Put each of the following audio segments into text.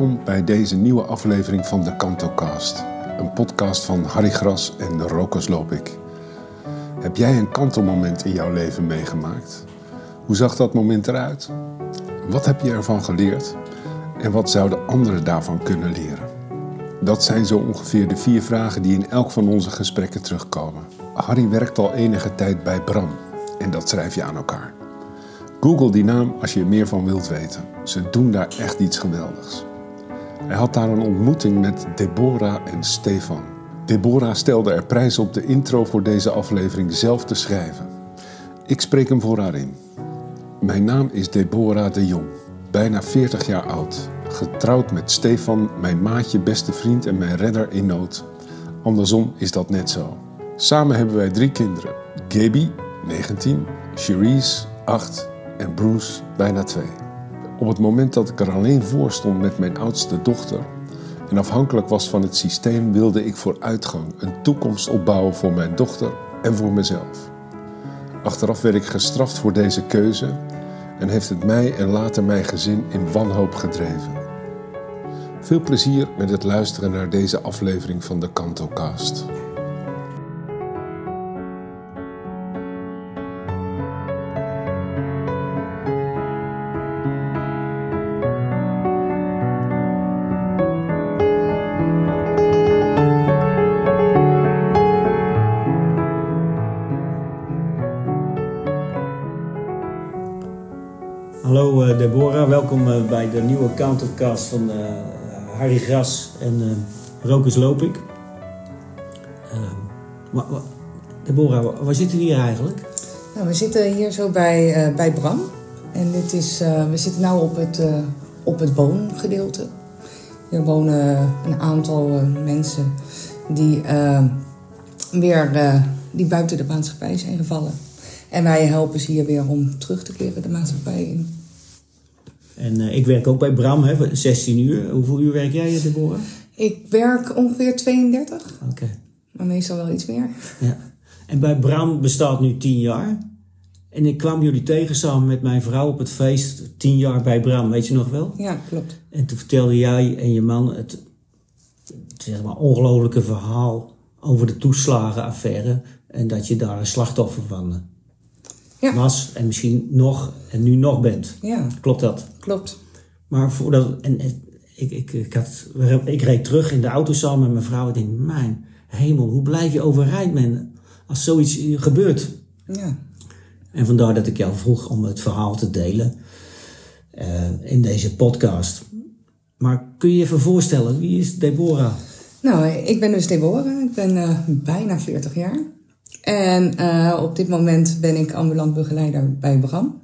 Welkom bij deze nieuwe aflevering van de KantoCast. Een podcast van Harry Gras en de Rokers Loop ik. Heb jij een kantelmoment in jouw leven meegemaakt? Hoe zag dat moment eruit? Wat heb je ervan geleerd? En wat zouden anderen daarvan kunnen leren? Dat zijn zo ongeveer de vier vragen die in elk van onze gesprekken terugkomen. Harry werkt al enige tijd bij Bram en dat schrijf je aan elkaar. Google die naam als je er meer van wilt weten. Ze doen daar echt iets geweldigs. Hij had daar een ontmoeting met Deborah en Stefan. Deborah stelde er prijs op de intro voor deze aflevering zelf te schrijven. Ik spreek hem voor haar in. Mijn naam is Deborah de Jong, bijna 40 jaar oud. Getrouwd met Stefan, mijn maatje, beste vriend en mijn redder in nood. Andersom is dat net zo. Samen hebben wij drie kinderen. Gaby, 19, Cherise, 8 en Bruce, bijna 2. Op het moment dat ik er alleen voor stond met mijn oudste dochter en afhankelijk was van het systeem, wilde ik vooruitgang, een toekomst opbouwen voor mijn dochter en voor mezelf. Achteraf werd ik gestraft voor deze keuze en heeft het mij en later mijn gezin in wanhoop gedreven. Veel plezier met het luisteren naar deze aflevering van de KantoCast. Deborah, welkom eh, bij de nieuwe countercast van eh, Harry Gras en uh, Rokers Loop ik. Deborah, waar, waar zitten we hier eigenlijk? Nou, we zitten hier zo bij, bij Bram. En dit is, we zitten nu op het, op het woongedeelte. Hier wonen een aantal mensen die weer die buiten de maatschappij zijn gevallen. En wij helpen ze hier weer om terug te keren de maatschappij in. En uh, ik werk ook bij Bram, hè, 16 uur. Hoeveel uur werk jij, Deborah? Ik werk ongeveer 32. Oké. Okay. Maar meestal wel iets meer. Ja. En bij Bram bestaat nu 10 jaar. En ik kwam jullie tegen samen met mijn vrouw op het feest 10 jaar bij Bram, weet je nog wel? Ja, klopt. En toen vertelde jij en je man het, het zeg maar, ongelofelijke verhaal over de toeslagenaffaire. En dat je daar een slachtoffer van ja. was en misschien nog en nu nog bent. Ja. Klopt dat? Klopt. Maar voordat, en, ik, ik, ik, had, ik reed terug in de auto samen met mijn vrouw. Ik denk, mijn hemel, hoe blijf je overeind men als zoiets gebeurt? Ja. En vandaar dat ik jou vroeg om het verhaal te delen uh, in deze podcast. Maar kun je je even voorstellen, wie is Deborah? Nou, ik ben dus Deborah. Ik ben uh, bijna 40 jaar. En uh, op dit moment ben ik ambulant begeleider bij Bram.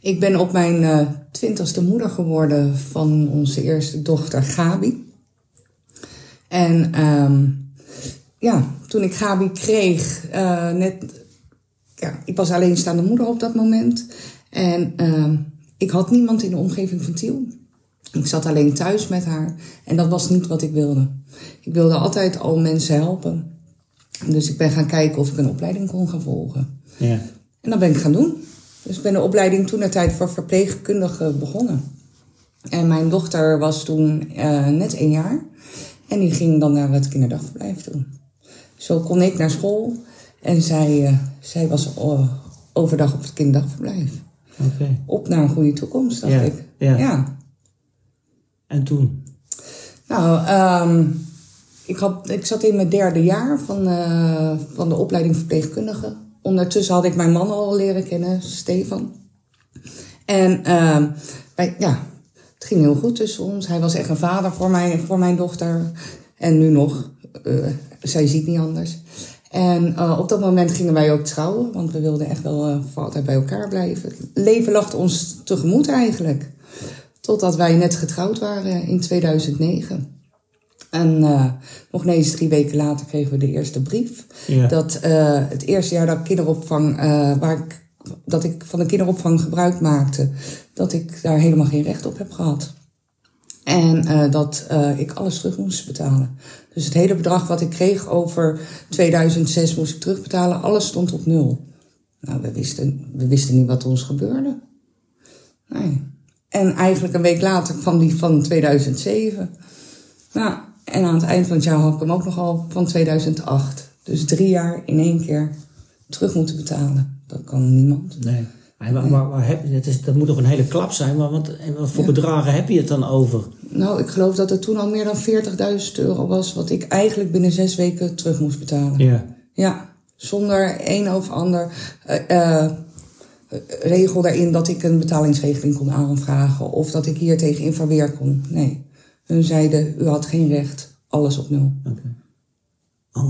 Ik ben op mijn uh, twintigste moeder geworden van onze eerste dochter Gabi. En um, ja, toen ik Gabi kreeg, uh, net, ja, ik was alleenstaande moeder op dat moment. En uh, ik had niemand in de omgeving van Tiel. Ik zat alleen thuis met haar en dat was niet wat ik wilde. Ik wilde altijd al mensen helpen. Dus ik ben gaan kijken of ik een opleiding kon gaan volgen. Ja. En dat ben ik gaan doen. Dus ik ben de opleiding toen naar tijd voor verpleegkundige begonnen. En mijn dochter was toen uh, net één jaar. En die ging dan naar het kinderdagverblijf toe. Zo kon ik naar school. En zij, uh, zij was overdag op het kinderdagverblijf. Okay. Op naar een goede toekomst, dacht ja. ik. Ja. ja. En toen? Nou, um, ik, had, ik zat in mijn derde jaar van, uh, van de opleiding verpleegkundige. Ondertussen had ik mijn man al leren kennen, Stefan. En wij, ja, het ging heel goed tussen ons. Hij was echt een vader voor, mij, voor mijn dochter. En nu nog. Uh, zij ziet niet anders. En uh, op dat moment gingen wij ook trouwen. Want we wilden echt wel voor altijd bij elkaar blijven. Leven lag ons tegemoet eigenlijk. Totdat wij net getrouwd waren in 2009. En uh, nog niet eens drie weken later kregen we de eerste brief. Ja. Dat uh, het eerste jaar dat ik kinderopvang, uh, waar ik, dat ik van de kinderopvang gebruik maakte, dat ik daar helemaal geen recht op heb gehad. En dat ik alles terug moest betalen. Dus het hele bedrag wat ik kreeg over 2006 moest ik terugbetalen. Alles stond op nul. Nou, we wisten, we wisten niet wat ons gebeurde. Nee. En eigenlijk een week later kwam die van 2007. Nou, en aan het eind van het jaar had ik hem ook nogal van 2008. Dus drie jaar in één keer terug moeten betalen. Dat kan niemand. Nee. Maar waar, waar heb, dat, is, dat moet toch een hele klap zijn, maar wat, en wat voor Ja. bedragen heb je het dan over? Nou, ik geloof dat het toen al meer dan 40.000 euro was... wat ik eigenlijk binnen zes weken terug moest betalen. Ja. Ja, zonder een of ander eh, eh, regel daarin dat ik een betalingsregeling kon aanvragen of dat ik hier tegen in verweer kon. Nee, hun zeiden, u had geen recht, alles op nul. Oké. Oh,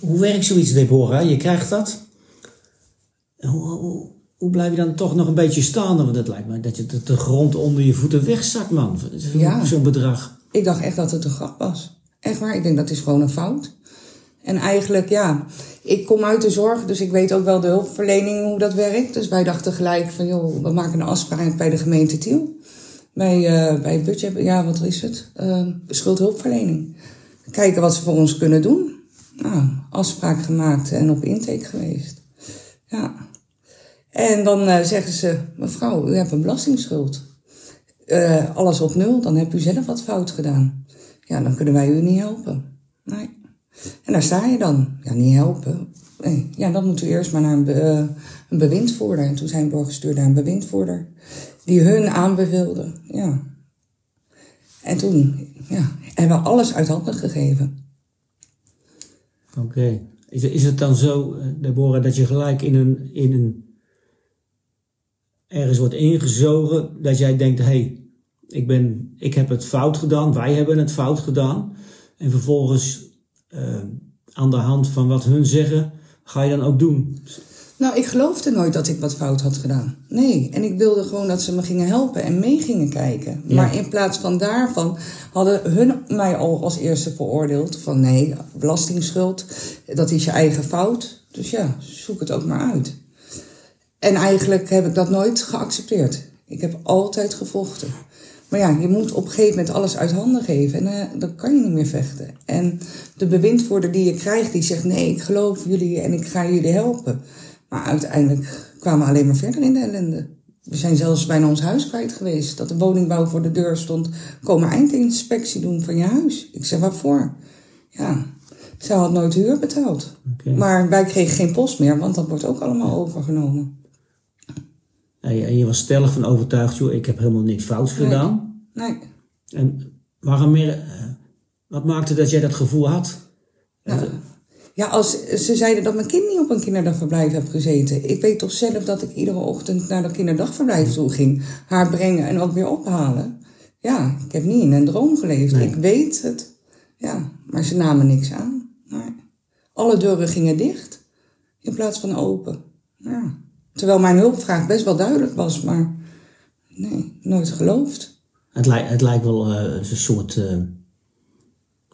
hoe, werkt zoiets, Deborah? Je krijgt dat. Hoe, hoe, hoe blijf je dan toch nog een beetje staan? Want het lijkt me dat je de, grond onder je voeten wegzakt, man. Zo'n Ja. zo'n bedrag. Ik dacht echt dat het een grap was. Echt waar, ik denk dat is gewoon een fout. En eigenlijk, ja, ik kom uit de zorg, dus ik weet ook wel de hulpverlening hoe dat werkt. Dus wij dachten gelijk van, joh, we maken een afspraak bij de gemeente Tiel. Bij, eh bij budget, ja, wat is het? Eh, schuldhulpverlening. Kijken wat ze voor ons kunnen doen. Nou, afspraak gemaakt en op intake geweest. Ja. En dan eh, zeggen ze, mevrouw, u hebt een belastingsschuld. Eh, alles op nul, dan hebt u zelf wat fout gedaan. Ja, dan kunnen wij u niet helpen. Nee. En daar sta je dan. Ja, niet helpen. Ja, dan moet u eerst maar naar een, een bewindvoerder. En toen zijn we doorgestuurd naar een bewindvoerder. Die hun aanbeveelde. Ja. En toen ja, hebben we alles uit handen gegeven. Oké. Is, is het dan zo, eh, Deborah, dat je gelijk in een, in een ergens wordt ingezogen dat jij denkt, hé, hey, ik, ben, ik heb het fout gedaan, wij hebben het fout gedaan. En vervolgens eh, aan de hand van wat hun zeggen, ga je dan ook doen. Nou, ik geloofde nooit dat ik wat fout had gedaan. Nee, en ik wilde gewoon dat ze me gingen helpen en mee gingen kijken. Ja. Maar in plaats van daarvan hadden hun mij al als eerste veroordeeld. Van nee, belastingsschuld, dat is je eigen fout. Dus ja, zoek het ook maar uit. En eigenlijk heb ik dat nooit geaccepteerd. Ik heb altijd gevochten. Maar ja, je moet op een gegeven moment alles uit handen geven. En eh, dan kan je niet meer vechten. En de bewindvoerder die je krijgt, die zegt... nee, ik geloof jullie en ik ga jullie helpen. Maar uiteindelijk kwamen we alleen maar verder in de ellende. We zijn zelfs bijna ons huis kwijt geweest. Dat de woningbouw voor de deur stond. Komen eindinspectie doen van je huis. Ik zeg, waarvoor? Ja, ze had nooit huur betaald. Oké. Maar wij kregen geen post meer, want dat wordt ook allemaal overgenomen. En je, was stellig van overtuigd, joh, ik heb helemaal niks fouts gedaan. Nee. En waarom meer, eh, wat maakte dat jij dat gevoel had? Nou, ja, als ze zeiden dat mijn kind niet op een kinderdagverblijf heeft gezeten. Ik weet toch zelf dat ik iedere ochtend naar dat kinderdagverblijf toe ging. Haar brengen en ook weer ophalen. Ja, ik heb niet in een droom geleefd. Nee. Ik weet het. Ja, maar ze namen niks aan. Nee. Alle deuren gingen dicht in plaats van open. Ja. Terwijl mijn hulpvraag best wel duidelijk was, maar nee, nooit geloofd. Het, lijkt, het lijkt wel eh, een soort. eh,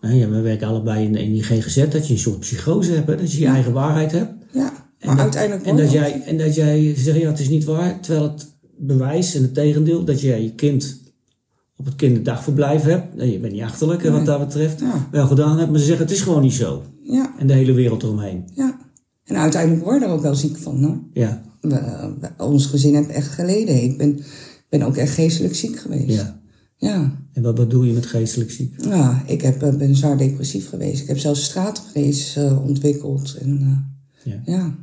ja, we werken allebei in, in die GGZ, dat je een soort psychose hebt, hè, dat je je eigen waarheid hebt. Ja, En maar dat- uiteindelijk En dat, jij, en dat jij zegt, ja, het is niet waar, terwijl het bewijs en het tegendeel, dat jij je kind op het kinderdagverblijf hebt. Nee, je bent niet achterlijk wat dat betreft. Ja. Wel gedaan hebt, maar ze zeggen, het is gewoon niet zo. Ja, En de hele wereld eromheen. ja. En uiteindelijk word je er ook wel ziek van, hoor. Ja, We- we- ons gezin heeft echt geleden. Ik ben, ben ook echt geestelijk ziek geweest. ja. Ja. En wat bedoel je met geestelijk ziek? Ja, ik heb, eh, ben zwaar depressief geweest. Ik heb zelfs straatvrees eh, ontwikkeld. En, eh, Ja. ja.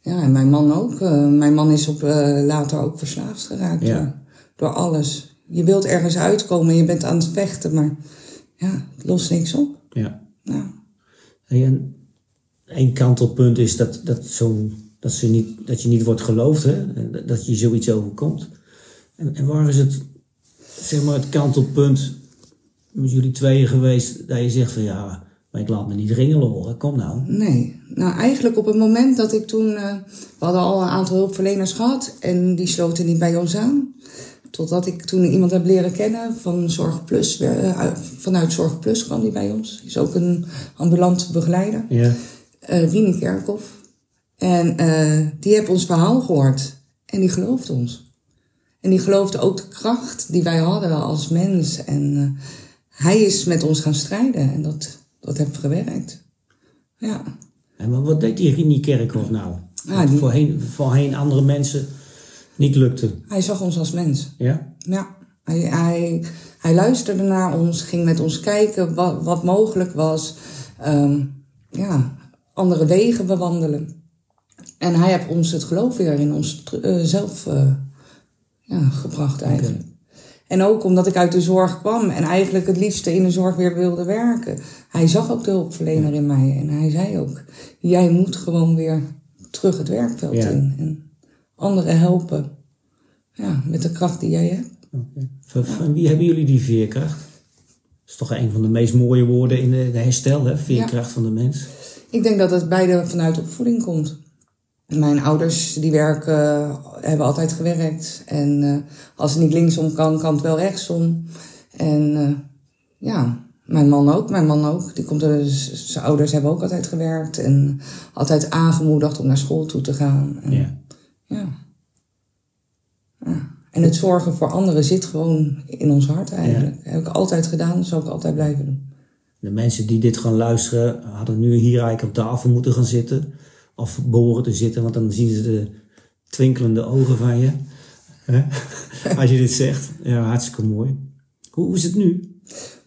ja, en mijn man ook. Mijn man is op, later ook verslaafd geraakt Ja. door, door alles. Je wilt ergens uitkomen en je bent aan het vechten, maar ja, het lost niks op. Ja. Ja. Hey, en één kantelpunt is dat, dat, zo'n, dat, ze niet, dat je niet wordt geloofd, hè? Dat je zoiets overkomt. En, en waar is het, zeg maar, het kantelpunt met jullie tweeën geweest dat je zegt van ja, maar ik laat me niet ringelen hoor, kom nou. Nee. Nou, eigenlijk op het moment dat ik toen... eh, we hadden al een aantal hulpverleners gehad en die sloten niet bij ons aan. Totdat ik toen iemand heb leren kennen van Zorg Plus. eh, uit- vanuit Zorg Plus kwam die bij ons. Is ook een ambulant begeleider. Ja. eh Rini Kerkhoff. En eh, die heeft ons verhaal gehoord. En die geloofde ons. En die geloofde ook de kracht die wij hadden als mens. En eh, hij is met ons gaan strijden. En dat, dat heeft gewerkt. Ja. En wat, deed die Rini Kerkhoff nou? Ah, die- Voorheen, voorheen andere mensen niet lukte. Hij zag ons als mens. Ja? Ja, hij, hij, hij luisterde naar ons, ging met ons kijken wat, wat mogelijk was. Ehm, ja, andere wegen bewandelen. En hij heeft ons het geloof weer in ons uh, zelf uh, ja, gebracht eigenlijk. En ook omdat ik uit de zorg kwam en eigenlijk het liefste in de zorg weer wilde werken. Hij zag ook de hulpverlener in mij en hij zei ook: Jij moet gewoon weer terug het werkveld Ja. in. En anderen helpen ja, met de kracht die jij hebt. Van, van wie hebben jullie die veerkracht? Dat is toch een van de meest mooie woorden in de, de herstel, hè? Veerkracht van de mens. Ik denk dat het beide vanuit opvoeding komt. Mijn ouders die werken, hebben altijd gewerkt. En eh, als het niet linksom kan, kan het wel rechtsom. En eh, ja, mijn man ook. Mijn man ook. Die komt er, zijn ouders hebben ook altijd gewerkt. En altijd aangemoedigd om naar school toe te gaan. En, Ja. ja. Ja. En het zorgen voor anderen zit gewoon in ons hart eigenlijk. Heb ik altijd gedaan, zal ik altijd blijven doen. De mensen die dit gaan luisteren, hadden nu hier eigenlijk op tafel moeten gaan zitten. Of behoren te zitten, want dan zien ze de twinkelende ogen van je. Als je dit zegt. Ja, hartstikke mooi. Hoe, hoe is het nu?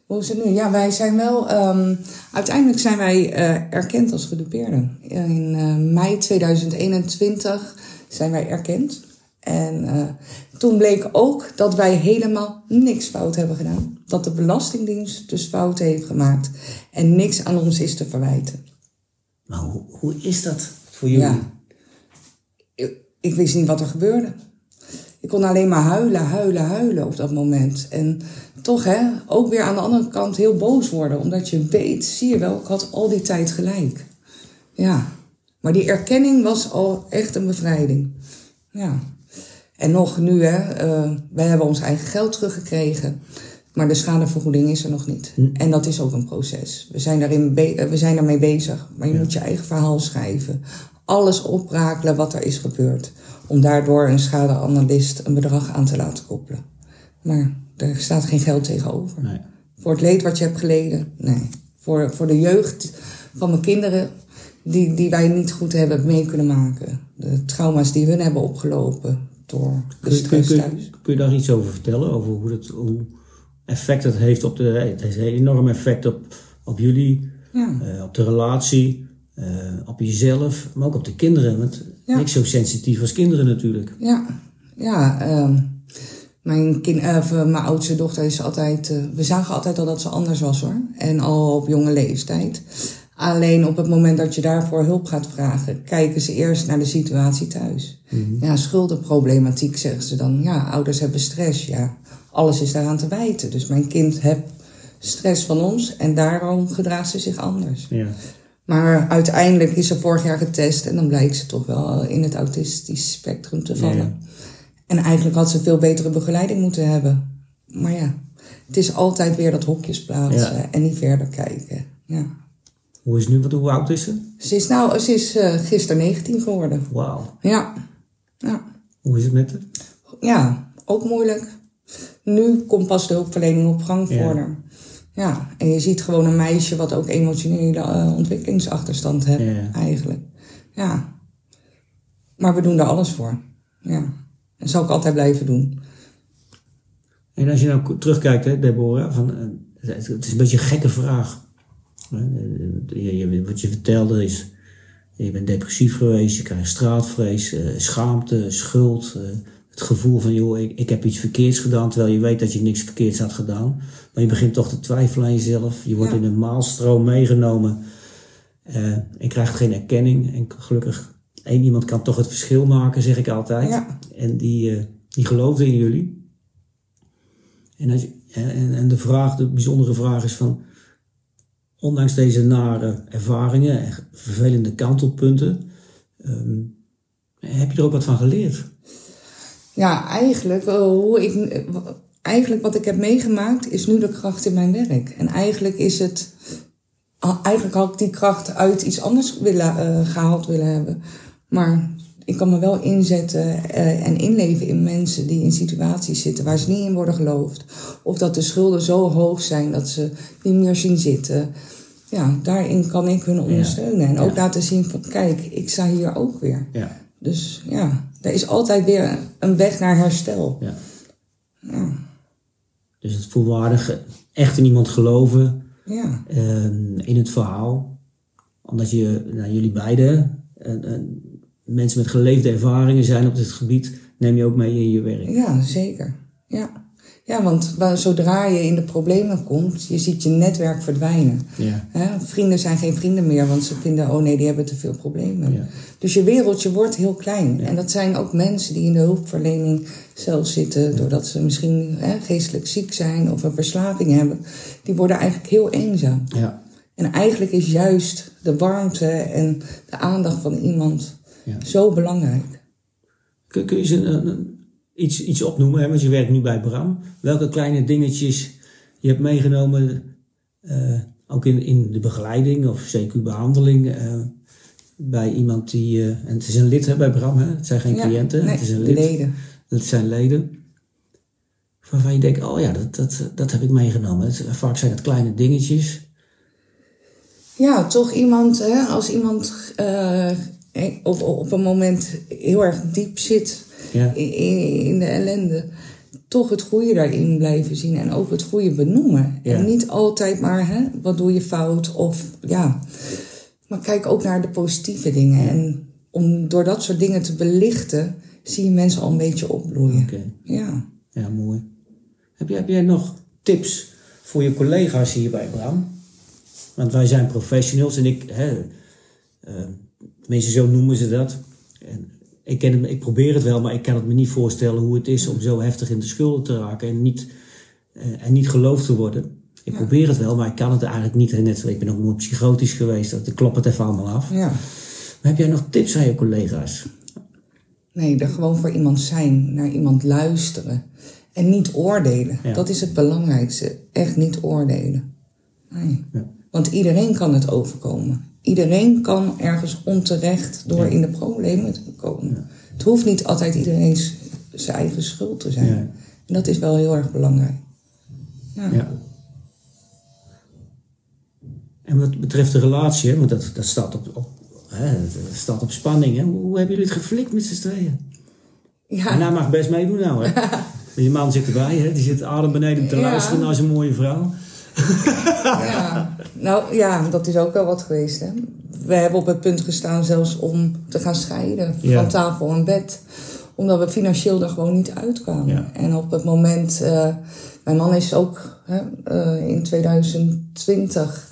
Hoe is het nu? Ja, wij zijn wel. ehm, uiteindelijk zijn wij eh, erkend als gedupeerden. In eh, mei 2021 zijn wij erkend. En eh, toen bleek ook dat wij helemaal niks fout hebben gedaan. Dat de Belastingdienst dus fouten heeft gemaakt. En niks aan ons is te verwijten. Maar hoe, hoe is dat voor jullie? Ja. Ik, ik wist niet wat er gebeurde. Ik kon alleen maar huilen, huilen, huilen op dat moment. En toch, hè, ook weer aan de andere kant heel boos worden. Omdat je weet, zie je wel, ik had al die tijd gelijk. Ja. Maar die erkenning was al echt een bevrijding. Ja. En nog nu, hè, eh, wij hebben ons eigen geld teruggekregen. Maar de schadevergoeding is er nog niet. En dat is ook een proces. We zijn, daarin be- eh, we zijn daarmee bezig. Maar je moet je eigen verhaal schrijven. Alles oprakelen wat er is gebeurd. Om daardoor een schadeanalist een bedrag aan te laten koppelen. Maar er staat geen geld tegenover. Nee. Voor het leed wat je hebt geleden, nee. Voor, voor de jeugd van mijn kinderen, die, die wij niet goed hebben mee kunnen maken. De trauma's die hun hebben opgelopen door de Kun, kun, stress kun, thuis. kun je daar iets over vertellen? Over hoe, dat, hoe effect het heeft op de. Het heeft een enorm effect op, op jullie, Ja. eh, op de relatie, eh, op jezelf, maar ook op de kinderen. Want Ja. niks zo sensitief als kinderen natuurlijk. Ja, ja. ehm, mijn, kind, eh, mijn oudste dochter is altijd. we zagen altijd al dat ze anders was hoor. En al op jonge leeftijd. Alleen op het moment dat je daarvoor hulp gaat vragen, kijken ze eerst naar de situatie thuis. Ja, schuldenproblematiek zeggen ze dan. Ja, ouders hebben stress. Ja, alles is daaraan te wijten. Dus mijn kind heeft stress van ons en daarom gedraagt ze zich anders. Ja. Maar uiteindelijk is ze vorig jaar getest en dan blijkt ze toch wel in het autistisch spectrum te vallen. Ja. En eigenlijk had ze veel betere begeleiding moeten hebben. Maar ja, het is altijd weer dat hokjes plaatsen Ja. en niet verder kijken. Ja. Hoe is nu? Wat, hoe oud is ze? Ze is nou, ze is eh, gisteren 19 geworden. Wauw. Ja. ja. Hoe is het met haar? Ja, ook moeilijk. Nu komt pas de hulpverlening op gang voor haar. Ja, en je ziet gewoon een meisje wat ook emotionele eh, ontwikkelingsachterstand heeft, Ja. eigenlijk. Ja. Maar we doen daar alles voor. Ja. Dat zal ik altijd blijven doen. En als je nou terugkijkt, hè, Deborah, van, eh, het is een beetje een gekke vraag. Je- je- Wat je vertelde is, je bent depressief geweest, je krijgt straatvrees, eh, schaamte, schuld, het gevoel van, joh, ik, ik heb iets verkeerds gedaan, terwijl je weet dat je niks verkeerds had gedaan. Maar je begint toch te twijfelen aan jezelf, je wordt Ja. in een maalstroom meegenomen eh, en krijgt geen erkenning. En gelukkig, één iemand kan toch het verschil maken, zeg ik altijd. Ja. En die, eh, die geloofde in jullie. En, als en- en de vraag, de bijzondere vraag is van, ondanks deze nare ervaringen en vervelende kantelpunten, ehm, heb je er ook wat van geleerd? Ja, eigenlijk, eh, hoe ik, eh, eigenlijk wat ik heb meegemaakt is nu de kracht in mijn werk. En eigenlijk is het, eigenlijk had ik die kracht uit iets anders willen, eh, gehaald willen hebben. Maar ik kan me wel inzetten en inleven in mensen die in situaties zitten waar ze niet in worden geloofd. Of dat de schulden zo hoog zijn dat ze niet meer zien zitten. Ja, daarin kan ik hun ondersteunen. En ook Ja. laten zien van, kijk, ik sta hier ook weer. Ja. Dus ja, Er is altijd weer een weg naar herstel. Ja. Dus het volwaardig echt in iemand geloven, Ja, ehm, in het verhaal. Omdat je, nou, jullie beiden, mensen met geleefde ervaringen zijn op dit gebied, neem je ook mee in je werk. ja zeker. Ja. Ja, want wa- zodra je in de problemen komt, je ziet je netwerk verdwijnen. Ja. Vrienden zijn geen vrienden meer, want ze vinden, oh nee, die hebben te veel problemen. Ja. Dus je wereldje wordt heel klein. En dat zijn ook mensen die in de hulpverlening zelf zitten, doordat ze misschien hè, geestelijk ziek zijn of een verslaving hebben. Die worden eigenlijk heel eenzaam. Ja. En eigenlijk is juist de warmte en de aandacht van iemand zo belangrijk. Kun, kun je ze een, een- iets, iets opnoemen, hè? want je werkt nu bij Bram. Welke kleine dingetjes je hebt meegenomen, eh, ook in, in de begeleiding of CQ-behandeling, eh, bij iemand die, eh, en het is een lid hè, bij Bram, hè? het zijn geen Ja, cliënten, nee, het is een lid, leden. het zijn leden. Waarvan je denkt, oh ja, dat, dat, dat heb ik meegenomen. Het- vaak zijn het kleine dingetjes. Ja, toch iemand, hè, als iemand op, op een moment heel erg diep zit Ja. in, in de ellende, toch het goede daarin blijven zien en ook het goede benoemen. Ja. En niet altijd maar, hè, wat doe je fout of ja. Maar kijk ook naar de positieve dingen. En om door dat soort dingen te belichten, zie je mensen al een beetje opbloeien. Ja. Ja, mooi. Heb jij, heb jij nog tips voor je collega's hier bij Bram? Want wij zijn professionals en ik, hè, tenminste zo noemen ze dat. En ik, ken het, ik probeer het wel, maar ik kan het me niet voorstellen hoe het is om zo heftig in de schulden te raken en niet, eh, en niet geloofd te worden. Ik probeer het wel, maar ik kan het eigenlijk niet. Net, ik ben ook nooit psychotisch geweest, dat ik klop het even allemaal af. ja. Maar heb jij nog tips aan je collega's? Nee, er gewoon voor iemand zijn, naar iemand luisteren. En niet oordelen. Ja. Dat is het belangrijkste. Echt niet oordelen. Nee. Want iedereen kan het overkomen. Iedereen kan ergens onterecht door in de problemen te komen. Het hoeft niet altijd iedereen zijn eigen schuld te zijn. Ja. En dat is wel heel erg belangrijk. Ja. En wat betreft de relatie, want dat, dat staat, op, op, hè, dat staat op spanning. Hè. Hoe, hoe hebben jullie het geflikt met z'n tweeën? Ja. En hij mag best meedoen nou. Hè. Je man zit erbij, hè. die zit adem beneden te luisteren naar zijn mooie vrouw. Ja. Nou ja, dat is ook wel wat geweest. Hè? We hebben op het punt gestaan zelfs om te gaan scheiden Ja. van tafel en bed. Omdat we financieel er gewoon niet uitkwamen. Ja. En op het moment, eh, mijn man is ook hè, eh, in 2020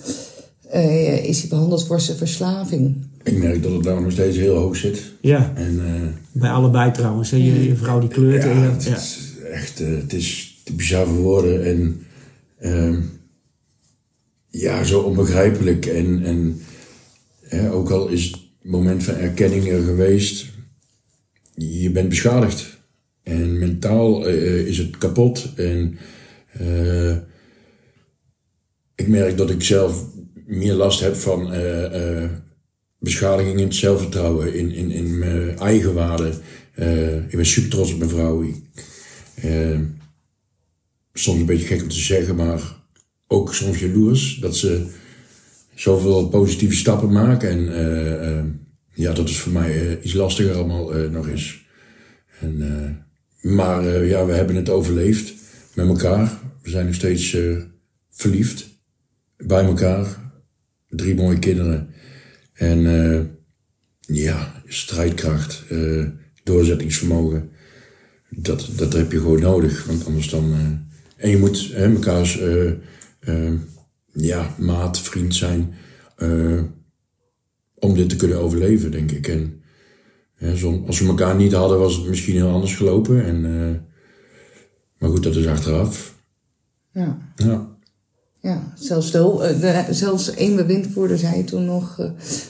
eh, is hij behandeld voor zijn verslaving. Ik merk dat het daar nog steeds heel hoog zit. Ja, En eh, bij allebei trouwens. Hè. Je, je vrouw die kleurt. en ja, je- het ja. is echt, het is te bizar voor woorden. En ehm, ja, zo onbegrijpelijk. En, en hè, ook al is het moment van erkenning er geweest, je bent beschadigd. En mentaal eh, is het kapot. En eh, ik merk dat ik zelf meer last heb van eh, beschadiging in het zelfvertrouwen, in, in, in mijn eigenwaarde. Eh, ik ben super trots op mijn vrouw. Soms een beetje gek om te zeggen, maar ook soms jaloers dat ze zoveel positieve stappen maken. En eh, eh, ja, dat is voor mij eh, iets lastiger allemaal eh, nog eens. En, eh, maar eh, ja, we hebben het overleefd met elkaar. We zijn nog steeds eh, verliefd bij elkaar. Drie mooie kinderen. En eh, ja, strijdkracht, eh, doorzettingsvermogen. Dat, dat heb je gewoon nodig. Want anders dan. eh, en je moet hè, mekaars eh, eh, ja, maat, vriend zijn. eh, om dit te kunnen overleven, denk ik. En zo- als we elkaar niet hadden, was het misschien heel anders gelopen. En, eh, maar goed, dat is achteraf. Ja. Ja. Ja, zelfs, de, hul- eh, de, zelfs één bewindvoerder zei toen nog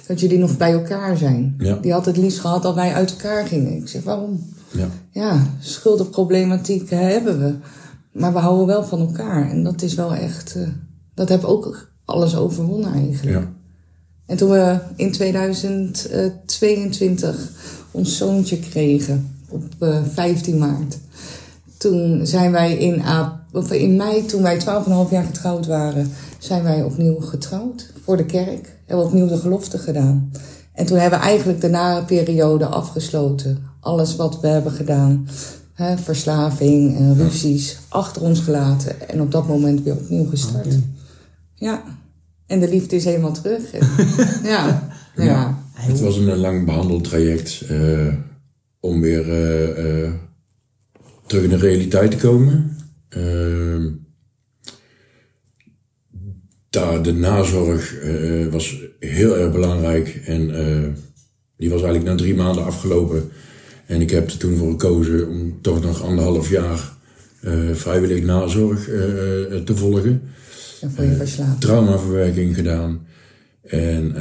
dat jullie nog bij elkaar zijn. Ja. Die had het liefst gehad dat wij uit elkaar gingen. Ik zeg, waarom? Ja. Ja, schuldenproblematiek hebben we. Maar we houden wel van elkaar. En dat is wel echt... eh, dat heb ook alles overwonnen eigenlijk. Ja. En toen we in 2022 ons zoontje kregen, op eh, 15 maart. Toen zijn wij in, of in mei, toen wij 12,5 jaar getrouwd waren, zijn wij opnieuw getrouwd voor de kerk. Hebben we opnieuw de gelofte gedaan. En toen hebben we eigenlijk de nare periode afgesloten alles wat we hebben gedaan, hè, verslaving en ruzies, achter ons gelaten. En op dat moment weer opnieuw gestart. Oké. Ja. En de liefde is helemaal terug. En- ja. ja. Het was een lang behandeld traject eh, om weer eh, eh, terug in de realiteit te komen. Ehm, daar de nazorg eh, was heel erg belangrijk en eh, die was eigenlijk na drie maanden afgelopen. En ik heb er toen voor gekozen om toch nog anderhalf jaar eh, vrijwillig nazorg eh, eh, te volgen En voor je verslaving. traumaverwerking gedaan. En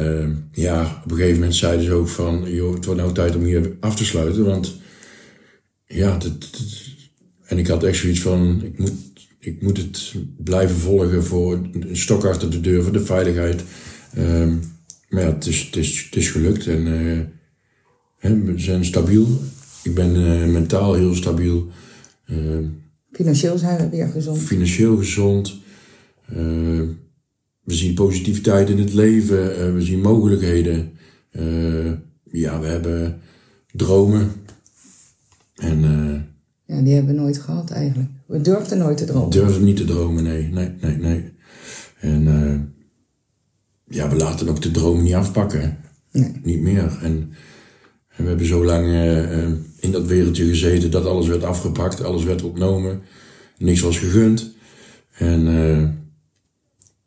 ja, op een gegeven moment zeiden ze ook van, joh, het wordt nou tijd om hier af te sluiten, want ja, dit- en ik had echt zoiets van, ik moet, ik moet het blijven volgen voor een stok achter de deur voor de veiligheid. Ehm, maar ja, het is, het is, het is gelukt en hè, we zijn stabiel. Ik ben eh, mentaal heel stabiel. Ehm, Financieel zijn we weer gezond. financieel gezond. Eh, we zien positiviteit in het leven. eh, we zien mogelijkheden. Eh, ja, we hebben dromen. En eh Ja, die hebben we nooit gehad eigenlijk. We durfden nooit te dromen. durven niet te dromen, nee, nee, nee, nee. En ja, we laten ook de dromen niet afpakken. Nee. Niet meer. En, en we hebben zo lang in dat wereldje gezeten dat alles werd afgepakt, alles werd ontnomen, niks was gegund. En eh,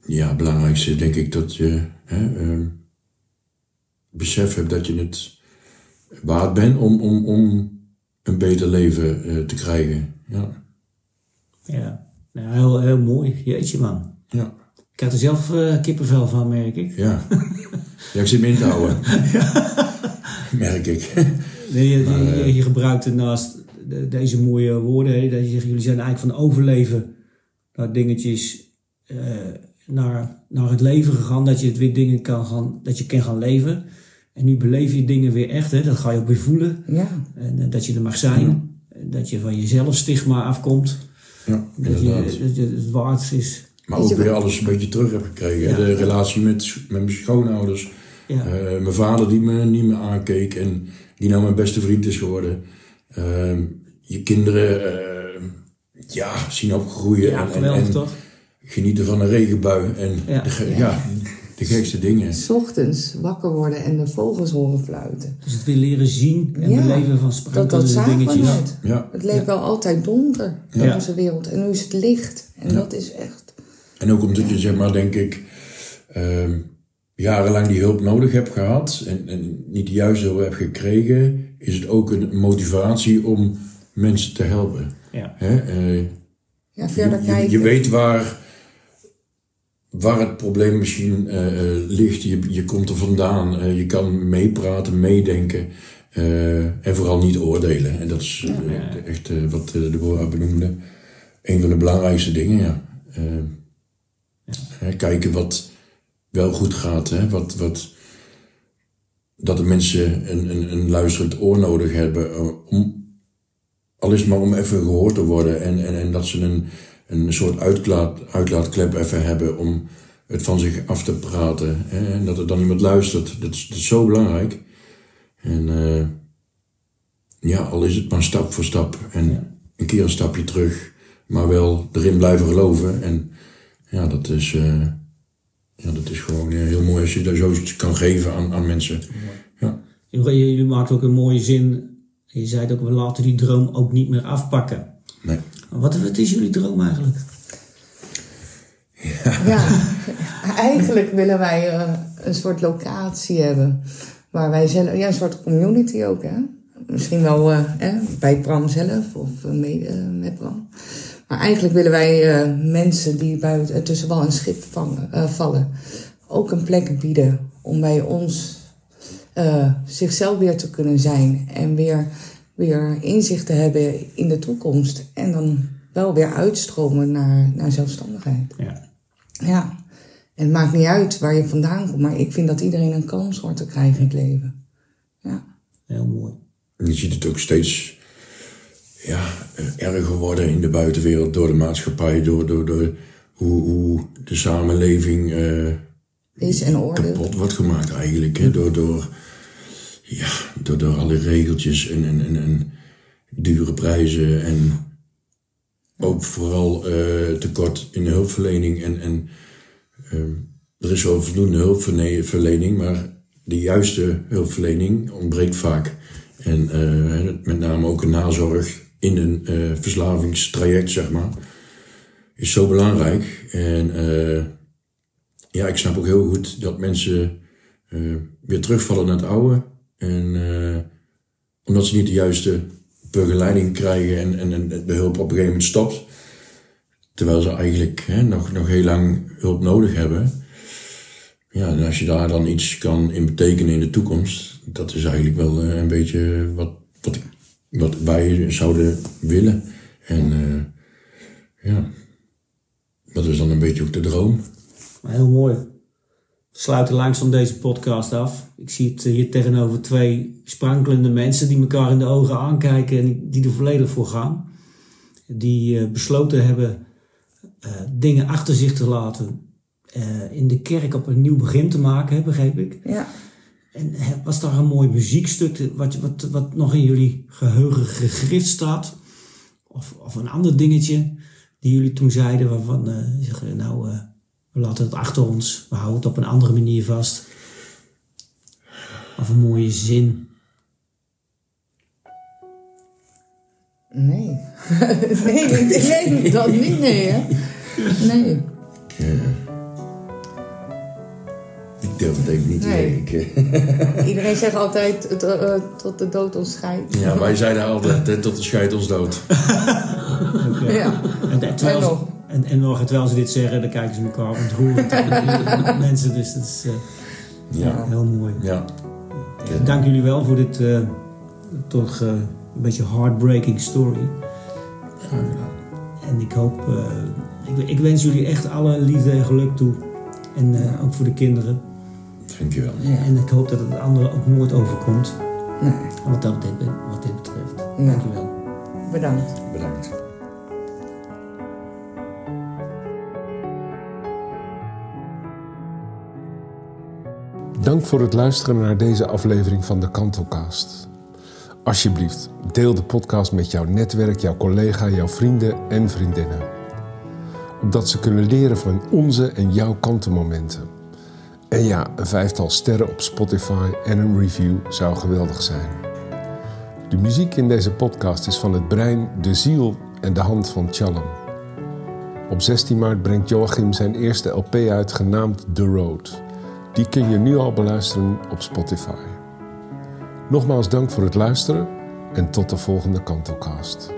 ja, het belangrijkste denk ik dat je hè, eh, besef hebt dat je het waard bent om, om, om een beter leven eh, te krijgen. Ja, Ja, nou, heel, heel mooi. Jeetje man. ja, Ik had er zelf eh, kippenvel van, merk ik. ja. Ja, ik zit me in te houden. Merk ik. Nee, je, Maar, je, eh, je gebruikt er naast de- deze mooie woorden, hè, dat je zegt, jullie zijn eigenlijk van overleven naar dingetjes, eh, naar, naar het leven gegaan, dat je het weer dingen kan gaan, dat je kan gaan leven. En nu beleef je dingen weer echt, hè, dat ga je ook weer voelen. Ja. En eh, dat je er mag zijn, dat je van jezelf stigma afkomt, Ja, dat je, dat je het waard is. Maar ook weer alles een beetje terug heb gekregen. Ja. De relatie met, met mijn schoonouders. Ja. Eh, mijn vader die me niet meer aankeek en die nou mijn beste vriend is geworden. Ehm, je kinderen eh, ja, zien opgroeien Ja, en, en, toch? genieten van een regenbui. En Ja. de, ge- ja. de gekste dingen. S ochtends wakker worden en de vogels horen fluiten. Dus het weer leren zien en Ja, beleven van Dat, sprankelende dingetjes. nooit. Ja. Het leek wel altijd donker in Ja. onze wereld. En nu is het licht. En dat is echt... En ook omdat je, zeg maar, denk ik, ehm, jarenlang die hulp nodig hebt gehad en, en niet de juiste hulp hebt gekregen, is het ook een motivatie om mensen te helpen. Ja. Hè? Eh, Ja, verder je, kijken. je weet waar, waar het probleem misschien eh, eh, ligt. Je, je komt er vandaan. Eh, je kan meepraten, meedenken. eh, en vooral niet oordelen. En dat is de- echt wat eh, Deborah benoemde. Een van de belangrijkste dingen, ja. Hè, kijken wat wel goed gaat. Hè? Wat, wat, dat de mensen een, een, een luisterend oor nodig hebben. eh, om, al is het maar om even gehoord te worden. En, en, en dat ze een, een soort uitlaat, uitlaatklep even hebben om het van zich af te praten. Hè? En dat er dan iemand luistert. Dat is, dat is zo belangrijk. En eh, ja, al is het maar stap voor stap. En een keer een stapje terug. Maar wel erin blijven geloven. En ja, dat is, eh, ja, dat is gewoon eh, heel mooi als je dat zoiets kan geven aan, aan mensen. Ja. Jullie jullie maakten ook een mooie zin. Je zei het ook, we laten die droom ook niet meer afpakken. Nee. Wat, wat is jullie droom eigenlijk? Ja, eigenlijk willen wij eh, een soort locatie hebben. Waar wij zelf, ja, een soort community ook, hè. Misschien wel eh, hè, bij Bram zelf of mede eh, met Bram. Maar eigenlijk willen wij eh, mensen die buiten, tussen wal en schip vangen, eh, vallen, ook een plek bieden om bij ons eh, zichzelf weer te kunnen zijn. En weer, weer inzicht te hebben in de toekomst. En dan wel weer uitstromen naar, naar zelfstandigheid. Ja. Ja, en het maakt niet uit waar je vandaan komt, maar ik vind dat iedereen een kans hoort te krijgen in het leven. Ja, Heel mooi. En je ziet het ook steeds ja, eh, erger worden in de buitenwereld door de maatschappij, door, door, door hoe, hoe de samenleving eh, is en oordeel. kapot wordt gemaakt eigenlijk. Hè? Door, door ja, door, door alle regeltjes en, en, en, en dure prijzen en ook vooral eh, tekort in de hulpverlening. En, en ehm, er is wel voldoende hulpverlening, maar de juiste hulpverlening ontbreekt vaak. En met name ook een nazorg in een uh, verslavingstraject, zeg maar, is zo belangrijk. En ja, ik snap ook heel goed dat mensen weer terugvallen naar het oude. En omdat ze niet de juiste begeleiding krijgen en, en, de hulp op een gegeven moment stopt. Terwijl ze eigenlijk nog, nog heel lang hulp nodig hebben. Ja, en als je daar dan iets kan in betekenen in de toekomst, dat is eigenlijk wel eh, een beetje wat, wat, wat wij zouden willen. En uh, ja, dat is dan een beetje ook de droom. Heel mooi. We sluiten langzaam deze podcast af. Ik zie het hier tegenover twee sprankelende mensen die elkaar in de ogen aankijken en die er volledig voor gaan. Die uh, besloten hebben uh, dingen achter zich te laten. Uh, in de kerk op een nieuw begin te maken, begreep ik. Ja. En was daar een mooi muziekstuk wat, wat, wat nog in jullie geheugen gegrift staat? Of, of een ander dingetje die jullie toen zeiden waarvan zeggen, nou, we laten het achter ons, we houden het op een andere manier vast. Of een mooie zin. Nee. nee, dat niet, nee hè. Nee. Ja. Ik durf het even niet te Nee. denken. Iedereen zegt altijd het, eh, tot de dood ons scheidt. Ja, wij zeiden altijd, eh, tot de scheid ons dood. Ja. En, en, terwijl En ze, nog. en, en nog, en terwijl ze dit zeggen, dan kijken ze elkaar ontroerend aan. Mensen, dus dat is eh, Ja, heel mooi. ja. Dank jullie wel voor dit eh, toch eh, een beetje heartbreaking story. En ik hoop, eh, ik, ik wens jullie echt alle liefde en geluk toe. En eh, ook voor de kinderen. Dankjewel. En ik hoop dat het anderen ook nooit overkomt. Nee, Wat, dat, dit- wat dit betreft. Ja. Dankjewel. bedankt. Bedankt. Dank voor het luisteren naar deze aflevering van de Kantelcast. Alsjeblieft, deel de podcast met jouw netwerk, jouw collega, jouw vrienden en vriendinnen. Opdat ze kunnen leren van onze en jouw kantelmomenten. En ja, een vijftal sterren op Spotify en een review zou geweldig zijn. De muziek in deze podcast is van het brein, de ziel en de hand van Challam. Op 16 maart brengt Joachim zijn eerste LP uit genaamd The Road. Die kun je nu al beluisteren op Spotify. Nogmaals dank voor het luisteren en tot de volgende Kantelcast.